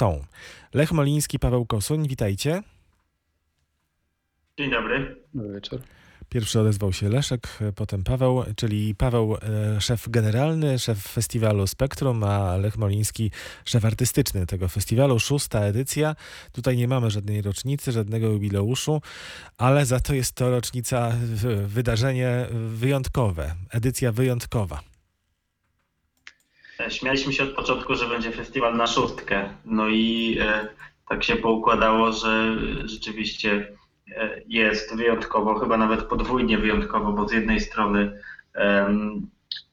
są. Lech Moliński, Paweł Kosuń, witajcie. Dzień dobry. Dobry wieczór. Pierwszy odezwał się Leszek, potem Paweł, czyli Paweł e, szef generalny, szef festiwalu Spektrum, a Lech Moliński szef artystyczny tego festiwalu. Szósta edycja. Tutaj nie mamy żadnej rocznicy, żadnego jubileuszu, ale za to jest to rocznica, wydarzenie wyjątkowe, edycja wyjątkowa. Śmialiśmy się od początku, że będzie festiwal na szóstkę. No i e, tak się poukładało, że rzeczywiście e, jest wyjątkowo, chyba nawet podwójnie wyjątkowo, bo z jednej strony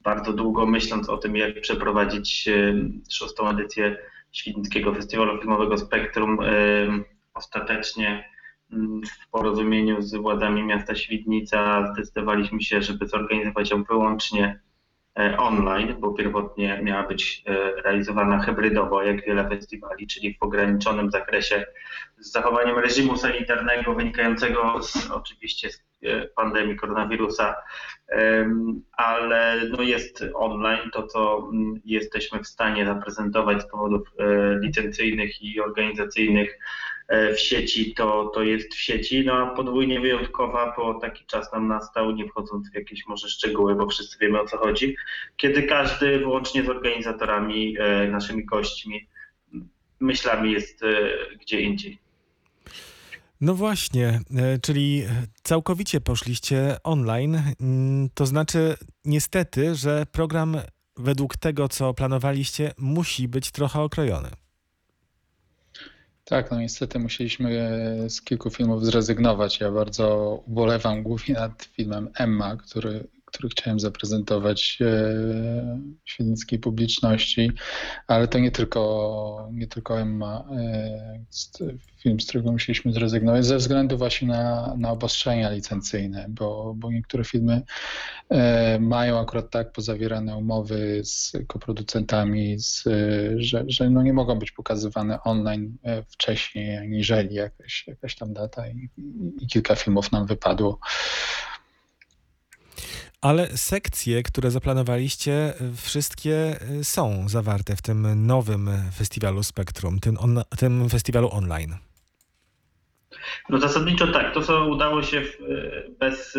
bardzo długo myśląc o tym, jak przeprowadzić e, szóstą edycję Świdnickiego Festiwalu Filmowego Spektrum, ostatecznie w porozumieniu z władzami miasta Świdnica zdecydowaliśmy się, żeby zorganizować ją wyłącznie online, bo pierwotnie miała być e, realizowana hybrydowo, jak wiele festiwali, czyli w ograniczonym zakresie z zachowaniem reżimu sanitarnego wynikającego z, oczywiście z e, pandemii koronawirusa, ale no jest online to, co mm, jesteśmy w stanie zaprezentować z powodów licencyjnych i organizacyjnych w sieci, to, to jest w sieci, no a podwójnie wyjątkowa, bo taki czas nam nastał, nie wchodząc w jakieś może szczegóły, bo wszyscy wiemy o co chodzi, kiedy każdy, wyłącznie z organizatorami, naszymi gośćmi, myślami jest gdzie indziej. No właśnie, e, czyli całkowicie poszliście online. Mm, to znaczy, niestety, że program według tego, co planowaliście, musi być trochę okrojony. Tak, no niestety musieliśmy z kilku filmów zrezygnować. Ja bardzo ubolewam głównie nad filmem Emma, który który chciałem zaprezentować e, świdnickiej publiczności, ale to nie tylko, nie tylko Emma, e, film, z którego musieliśmy zrezygnować, ze względu właśnie na, na obostrzenia licencyjne, bo, bo niektóre filmy e, mają akurat tak pozawierane umowy z koproducentami, z, że, że no nie mogą być pokazywane online wcześniej aniżeli jakaś, jakaś tam data i, i kilka filmów nam wypadło. Ale sekcje, które zaplanowaliście, wszystkie y, są zawarte w tym nowym festiwalu Spektrum, tym, on, tym festiwalu online. No zasadniczo tak. To, co udało się y, bez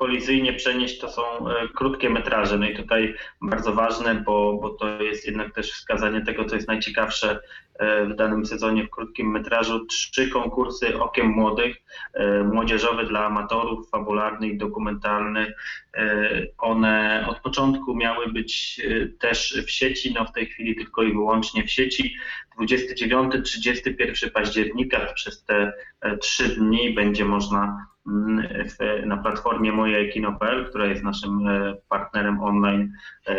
kolizyjnie przenieść, to są e, krótkie metraże. No i tutaj bardzo ważne, bo, bo to jest jednak też wskazanie tego, co jest najciekawsze e, w danym sezonie w krótkim metrażu. Trzy konkursy Okiem Młodych, e, młodzieżowy dla amatorów, fabularny i dokumentalny. One od początku miały być też w sieci, no w tej chwili tylko i wyłącznie w sieci. 29-31 października przez te trzy dni będzie można na platformie moje.kino.pl, która jest naszym e, partnerem online, e,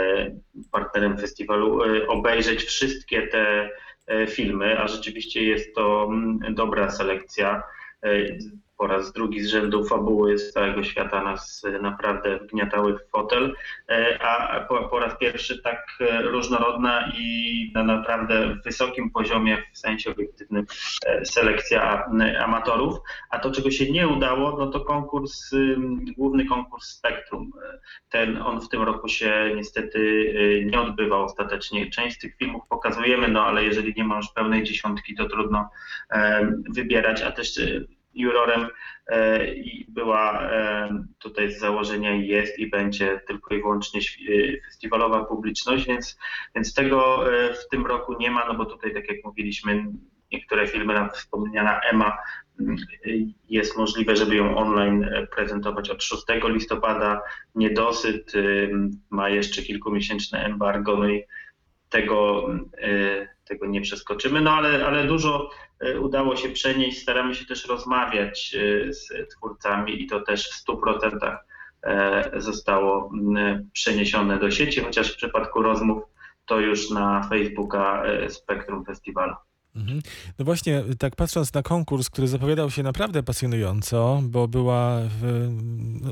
partnerem festiwalu, e, obejrzeć wszystkie te filmy, a rzeczywiście jest to mm, dobra selekcja po raz drugi z rzędu fabuły z całego świata nas naprawdę wgniatały w fotel, e, a po, po raz pierwszy tak e, różnorodna i na naprawdę wysokim poziomie w sensie obiektywnym e, selekcja amatorów. A to, czego się nie udało, no to konkurs, główny konkurs Spektrum. Ten, on w tym roku się niestety nie odbywał ostatecznie. Część z tych filmów pokazujemy, no ale jeżeli nie ma już pełnej dziesiątki, to trudno wybierać, a też jurorem e, i była e, tutaj z założenia jest i będzie tylko i wyłącznie e, festiwalowa publiczność, więc, więc tego w tym roku nie ma, no bo tutaj, tak jak mówiliśmy, niektóre filmy, na wspomniana Emma, mm, jest możliwe, żeby ją online prezentować od 6 listopada. Niedosyt ma jeszcze kilkumiesięczne embargo, no i tego, tego nie przeskoczymy, no ale, ale dużo udało się przenieść. Staramy się też rozmawiać e, z twórcami i to też w 100% e, zostało przeniesione do sieci, chociaż w przypadku rozmów to już na Facebooka Spektrum Festiwalu. Mhm. No właśnie, tak patrząc na konkurs, który zapowiadał się naprawdę pasjonująco, bo była, w,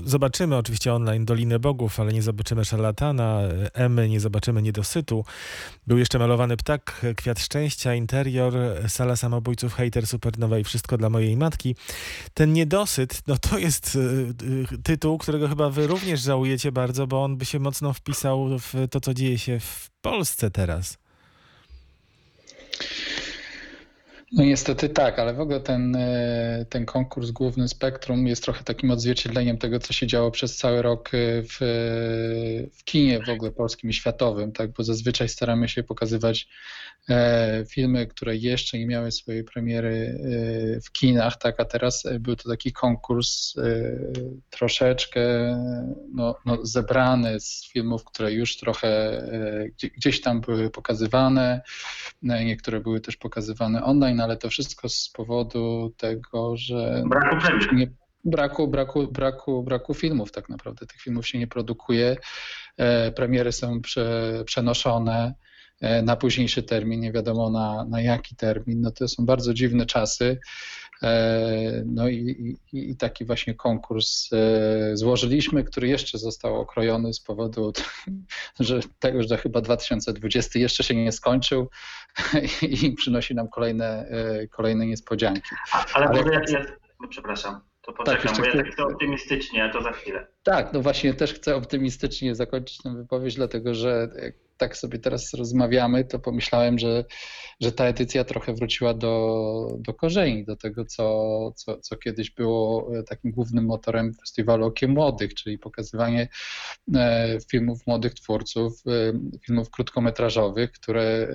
zobaczymy oczywiście online Dolinę Bogów, ale nie zobaczymy szarlatana, Emy, nie zobaczymy niedosytu. Był jeszcze malowany ptak, kwiat szczęścia, interior, sala samobójców, hater, supernowa i wszystko dla mojej matki. Ten niedosyt, no to jest y, y, tytuł, którego chyba wy również żałujecie bardzo, bo on by się mocno wpisał w to, co dzieje się w Polsce teraz. No niestety tak, ale w ogóle ten, e, ten konkurs główny Spektrum jest trochę takim odzwierciedleniem tego, co się działo przez cały rok e, w, w kinie w ogóle polskim i światowym, tak? bo zazwyczaj staramy się pokazywać e, filmy, które jeszcze nie miały swojej premiery w kinach, tak? a teraz był to taki konkurs troszeczkę no, no zebrany z filmów, które już trochę gdzieś tam były pokazywane, niektóre były też pokazywane online, ale to wszystko z powodu tego, że braku nie, braku, braku, braku, braku filmów tak naprawdę. Tych filmów się nie produkuje, e, premiery są prze, przenoszone e, na późniejszy termin, nie wiadomo na, na jaki termin. No to są bardzo dziwne czasy. E, no i, i, i, taki właśnie konkurs złożyliśmy, który jeszcze został okrojony z powodu że tego, że chyba 2020 jeszcze się nie skończył i przynosi nam kolejne, kolejne niespodzianki. Ale, Ale ja, ja, no przepraszam, to poczekam, tak, bo ja tak chcę optymistycznie, a to za chwilę. Tak, no właśnie też chcę optymistycznie zakończyć tę wypowiedź, dlatego że tak sobie teraz rozmawiamy, to pomyślałem, że, że ta edycja trochę wróciła do, do korzeni, do tego, co, co, co kiedyś było e, takim głównym motorem festiwalu Okiem Młodych, czyli pokazywanie e, filmów młodych twórców, e, filmów krótkometrażowych, które,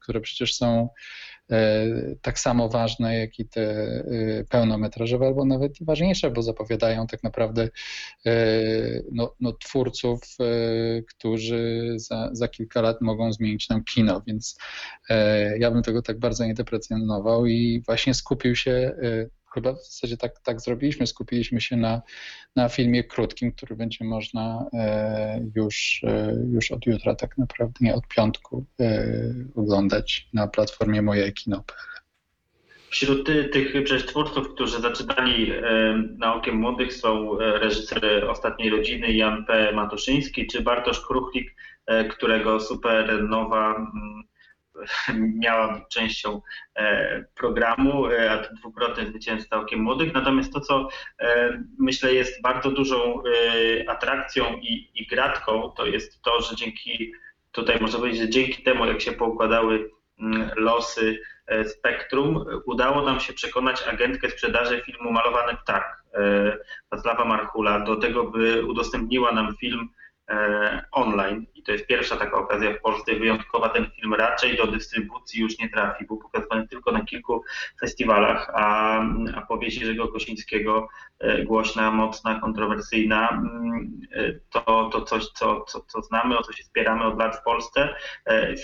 które przecież są tak samo ważne, jak i te pełnometrażowe, albo nawet ważniejsze, bo zapowiadają tak naprawdę no, no twórców, którzy za, za kilka lat mogą zmienić nam kino, więc ja bym tego tak bardzo nie deprecjonował i właśnie skupił się chyba w zasadzie tak, tak zrobiliśmy. Skupiliśmy się na, na filmie krótkim, który będzie można e, już, e, już od jutra, tak naprawdę, nie od piątku, e, oglądać na platformie Moje Kino.pl. Wśród tych przecież twórców, którzy zaczynali na Okiem Młodych są reżyser Ostatniej Rodziny Jan P. Matuszyński czy Bartosz Kruchlik, którego Supernowa mm, miała być częścią e, programu, e, a to dwukrotny zwycięzca Okiem Młodych. Natomiast to, co e, myślę jest bardzo dużą atrakcją i, i gratką, to jest to, że dzięki, tutaj można powiedzieć, że dzięki temu, jak się poukładały mm, losy Spektrum, udało nam się przekonać agentkę sprzedaży filmu Malowany Ptak, Wacława Marchula, do tego, by udostępniła nam film E, online i to jest pierwsza taka okazja w Polsce wyjątkowa. Ten film raczej do dystrybucji już nie trafi, był pokazywany tylko na kilku festiwalach, a, a powieść Jerzego Kosińskiego, e, głośna, mocna, kontrowersyjna, mm, e, to, to coś, co, co, co znamy, o co się spieramy od lat w Polsce.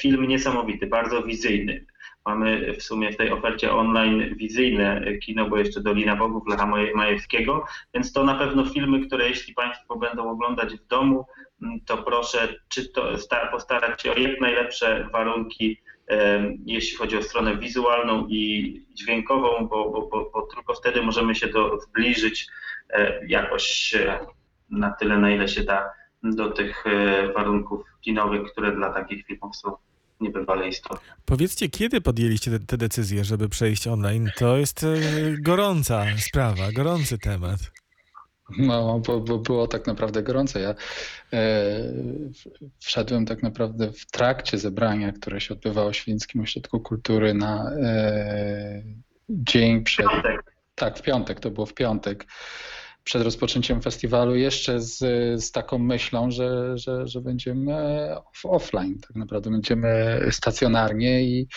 Film niesamowity, bardzo wizyjny. Mamy w sumie w tej ofercie online wizyjne kino, bo jeszcze Dolina Bogów Lecha Majewskiego, więc to na pewno filmy, które jeśli Państwo będą oglądać w domu, to proszę czy to postarać się o jak najlepsze warunki, jeśli chodzi o stronę wizualną i dźwiękową, bo, bo, bo, bo tylko wtedy możemy się do, zbliżyć e, jakoś e, na tyle, na ile się da do tych e, warunków kinowych, które dla takich filmów są niebywale istotne. Powiedzcie, kiedy podjęliście te, te decyzje, żeby przejść online? To jest gorąca sprawa, gorący temat. No, bo, bo, było tak naprawdę gorąco. Ja e, wszedłem tak naprawdę w trakcie zebrania, które się odbywało w Święckim Ośrodku Kultury na e, dzień przed. Tak, w piątek, to było w piątek przed rozpoczęciem festiwalu jeszcze z, z taką myślą, że, że, że będziemy offline, tak naprawdę będziemy stacjonarnie i,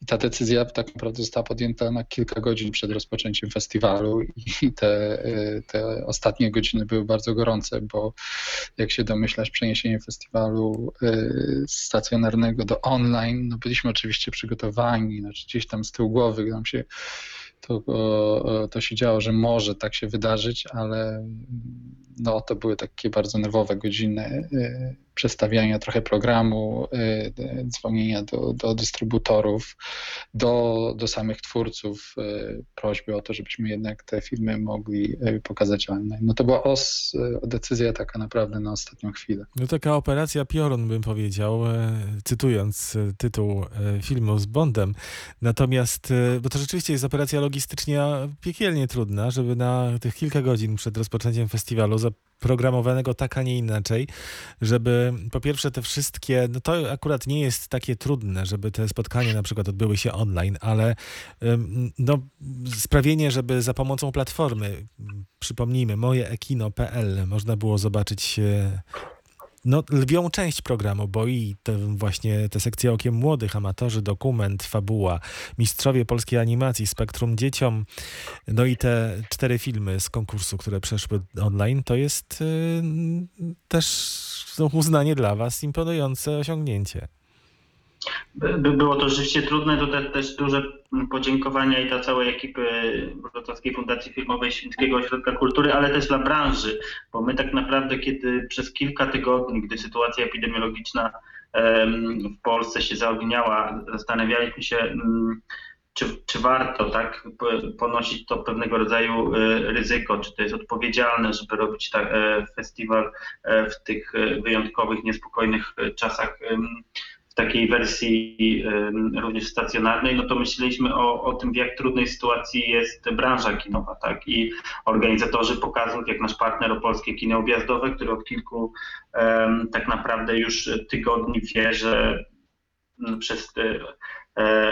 i, ta decyzja tak naprawdę została podjęta na kilka godzin przed rozpoczęciem festiwalu i te, te ostatnie godziny były bardzo gorące, bo jak się domyślasz, przeniesienie festiwalu y, stacjonarnego do online, no byliśmy oczywiście przygotowani, znaczy gdzieś tam z tyłu głowy nam się to, to się działo, że może tak się wydarzyć, ale no, to były takie bardzo nerwowe godziny y, przestawiania trochę programu, y, dzwonienia do, do dystrybutorów, do, do samych twórców, y, prośby o to, żebyśmy jednak te filmy mogli pokazać online. No to była os, decyzja taka naprawdę na ostatnią chwilę. No taka operacja Piorun bym powiedział, e, cytując e, tytuł e, filmu z Bondem. Natomiast, bo to rzeczywiście jest operacja logistycznie piekielnie trudna, żeby na tych kilka godzin przed rozpoczęciem festiwalu programowanego tak, a nie inaczej, żeby po pierwsze te wszystkie, no to akurat nie jest takie trudne, żeby te spotkania na przykład odbyły się online, ale no, sprawienie, żeby za pomocą platformy, przypomnijmy, mojeekino.pl można było zobaczyć no, lwią część programu, bo i te właśnie te sekcje Okiem Młodych, Amatorzy, Dokument, Fabuła, Mistrzowie Polskiej Animacji, Spektrum Dzieciom, no i te cztery filmy z konkursu, które przeszły online, to jest y, też no, uznanie dla was, imponujące osiągnięcie. By, by było to rzeczywiście trudne, tutaj też duże podziękowania i dla całej ekipy Wrocławskiej Fundacji Filmowej Święckiego Ośrodka Kultury, ale też dla branży, bo my tak naprawdę, kiedy przez kilka tygodni, gdy sytuacja epidemiologiczna em, w Polsce się zaogniała, zastanawialiśmy się, mm, czy, czy warto tak ponosić to pewnego rodzaju e, ryzyko, czy to jest odpowiedzialne, żeby robić tak, festiwal e, w tych wyjątkowych, niespokojnych czasach takiej wersji również stacjonarnej, no to myśleliśmy o, o tym, w jak trudnej sytuacji jest branża kinowa, tak? I organizatorzy pokazów, jak nasz partner Opolskie Kino Objazdowe, który od kilku tak naprawdę już tygodni wie, że przez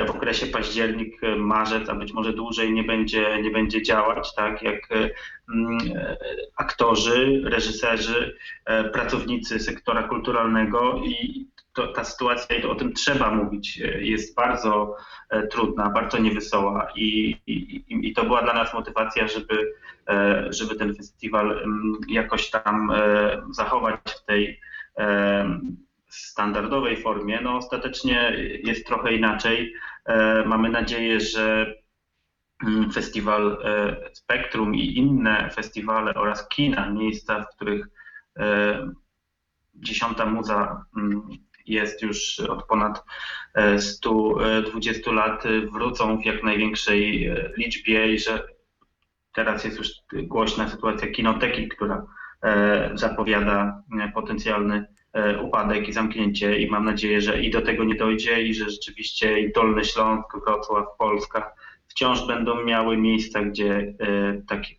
w okresie październik, e, marzec, a być może dłużej nie będzie, nie będzie działać, tak? Jak e, mm, e, aktorzy, reżyserzy, e, pracownicy sektora kulturalnego i to, ta sytuacja, i o tym trzeba mówić, e, jest bardzo e, trudna, bardzo niewesoła i, i, i- to była dla nas motywacja, żeby, e, żeby ten festiwal mm, jakoś tam e, zachować w tej e, standardowej formie. No ostatecznie jest trochę inaczej. E, Mamy nadzieję, że mm, festiwal e, Spektrum i inne festiwale oraz kina, miejsca, w których e, dziesiąta muza mm, jest już od ponad e, 120 lat, wrócą w jak największej liczbie i że teraz jest już głośna sytuacja kinoteki, która zapowiada potencjalny upadek i zamknięcie i mam nadzieję, że i do tego nie dojdzie i że rzeczywiście i Dolny Śląsk, Wrocław, Polska wciąż będą miały miejsca, gdzie e, takie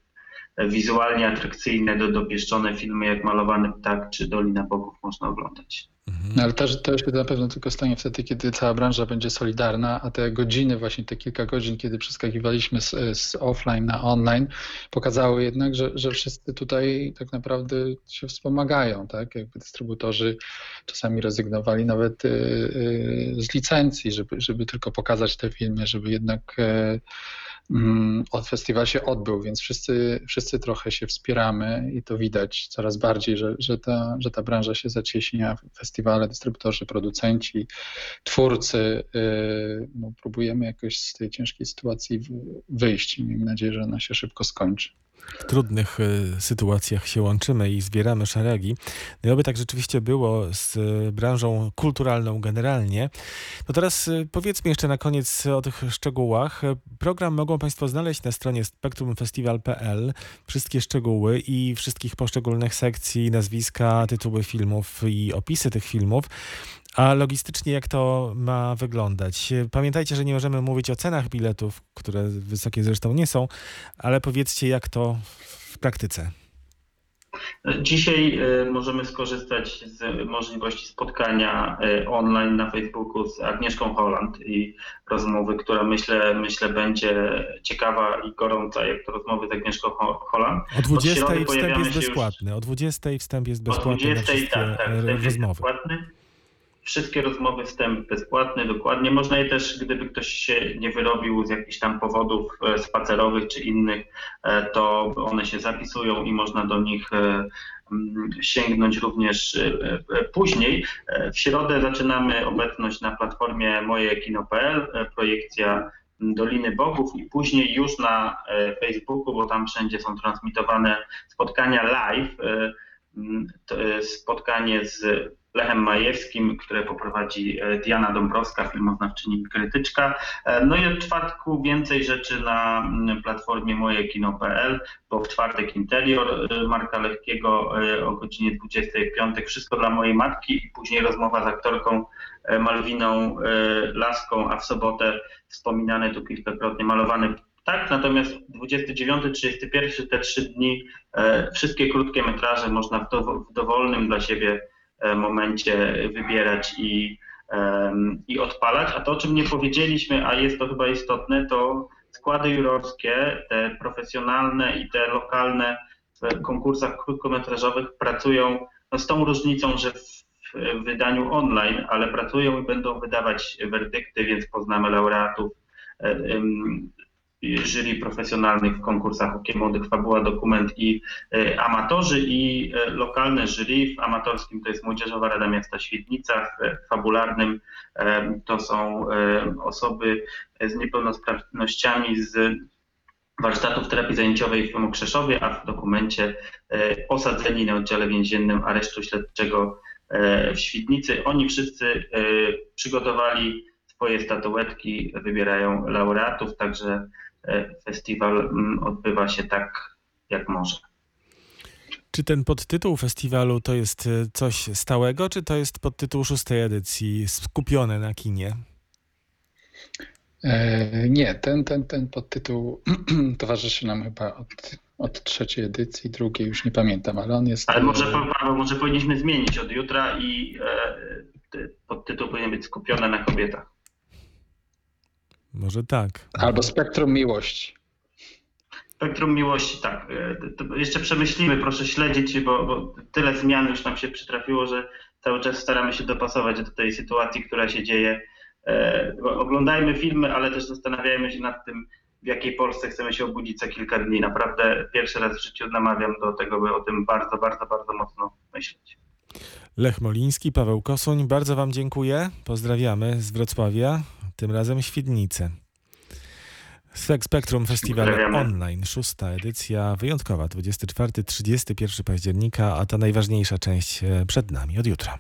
wizualnie atrakcyjne, do, dopieszczone filmy jak Malowany Ptak czy Dolina Bogów można oglądać. Mhm. No ale to, to się na pewno tylko stanie wtedy, kiedy cała branża będzie solidarna, a te godziny, właśnie te kilka godzin, kiedy przeskakiwaliśmy z, z offline na online, pokazały jednak, że, że wszyscy tutaj tak naprawdę się wspomagają, tak? Jakby dystrybutorzy czasami rezygnowali nawet y, y, z licencji, żeby, żeby tylko pokazać te filmy, żeby jednak e, festiwal się odbył, więc wszyscy, wszyscy trochę się wspieramy i to widać coraz bardziej, że, że, ta, że ta branża się zacieśnia, festiwale, dystrybutorzy, producenci, twórcy. yy, No, próbujemy jakoś z tej ciężkiej sytuacji wyjść miejmy nadzieję, że ona się szybko skończy. W trudnych y, sytuacjach się łączymy i zbieramy szeregi. No i oby tak rzeczywiście było z y, branżą kulturalną generalnie. No teraz y, powiedzmy jeszcze na koniec o tych szczegółach. Program mogą Państwo znaleźć na stronie spektrumfestiwal.pl. Wszystkie szczegóły i wszystkich poszczególnych sekcji, nazwiska, tytuły filmów i opisy tych filmów. A logistycznie jak to ma wyglądać? Pamiętajcie, że nie możemy mówić o cenach biletów, które wysokie zresztą nie są, ale powiedzcie jak to w praktyce. Dzisiaj e, możemy skorzystać z możliwości spotkania e, online na Facebooku z Agnieszką Holland i rozmowy, która myślę, myślę będzie ciekawa i gorąca, jak to rozmowy z Agnieszką Ho- Holland. O 20 środy wstęp jest się już- bezpłatny. O 20 wstęp jest O bezpłatny na 20 wszystkie tak, tak, e, wstęp jest rozmowy. bezpłatny. Wszystkie rozmowy wstęp bezpłatny, dokładnie. Można je też, gdyby ktoś się nie wyrobił z jakichś tam powodów e, spacerowych czy innych, e, to one się zapisują i można do nich e, mm, sięgnąć również później. W środę zaczynamy obecność na platformie mojeKino.pl, projekcja Doliny Bogów i później już na Facebooku, bo tam wszędzie są transmitowane spotkania live. spotkanie z Lechem Majewskim, które poprowadzi e, Diana Dąbrowska, filmoznawczyni krytyczka. E, No i od czwartku więcej rzeczy na mm, platformie mojeKino.pl, bo w czwartek interior e, Marka Lechkiego o godzinie 20 w piątek wszystko dla mojej matki i później rozmowa z aktorką Malwiną Laską, a w sobotę wspominany tu kilkakrotnie malowany Tak, natomiast 29, 31, te trzy dni, wszystkie krótkie metraże można w, dowo- w dowolnym dla siebie momencie wybierać i, i odpalać. A to, o czym nie powiedzieliśmy, a jest to chyba istotne, to składy jurorskie, te profesjonalne i te lokalne w konkursach krótkometrażowych pracują no, z tą różnicą, że w, w wydaniu online, ale pracują i będą wydawać werdykty, więc poznamy laureatów. Jury profesjonalnych w konkursach Okiem Młodych, Fabuła, Dokument i e, amatorzy i e, lokalne jury. W amatorskim to jest Młodzieżowa Rada Miasta Świdnica, w fabularnym e, to są osoby z niepełnosprawnościami z warsztatów terapii zajęciowej w Mokrzeszowie, a w dokumencie osadzeni na oddziale więziennym aresztu śledczego w Świdnicy. Oni wszyscy przygotowali swoje statuetki, wybierają laureatów, także festiwal mm, odbywa się tak, jak może. Czy ten podtytuł festiwalu to jest e, coś stałego, czy to jest podtytuł szóstej edycji skupione na kinie? E, Nie, ten, ten, ten podtytuł towarzyszy nam chyba od, od trzeciej edycji, drugiej już nie pamiętam, ale on jest. Ale może, e, może powinniśmy zmienić od jutra i e, podtytuł powinien być skupiony na kobietach. Może tak. Albo Spektrum Miłości. Spektrum miłości, tak. E, To jeszcze przemyślimy, proszę śledzić, bo, bo tyle zmian już nam się przytrafiło, że cały czas staramy się dopasować do tej sytuacji, która się dzieje. E, Oglądajmy filmy, ale też zastanawiajmy się nad tym, w jakiej Polsce chcemy się obudzić za kilka dni. Naprawdę pierwszy raz w życiu namawiam do tego, by o tym bardzo, bardzo, bardzo mocno myśleć. Lech Moliński, Paweł Kosuń, bardzo Wam dziękuję. Pozdrawiamy z Wrocławia, tym razem Świdnicę. Spek Spektrum Festiwal. Online, szósta edycja, wyjątkowa, 24-31 października, a ta najważniejsza część e, przed nami od jutra.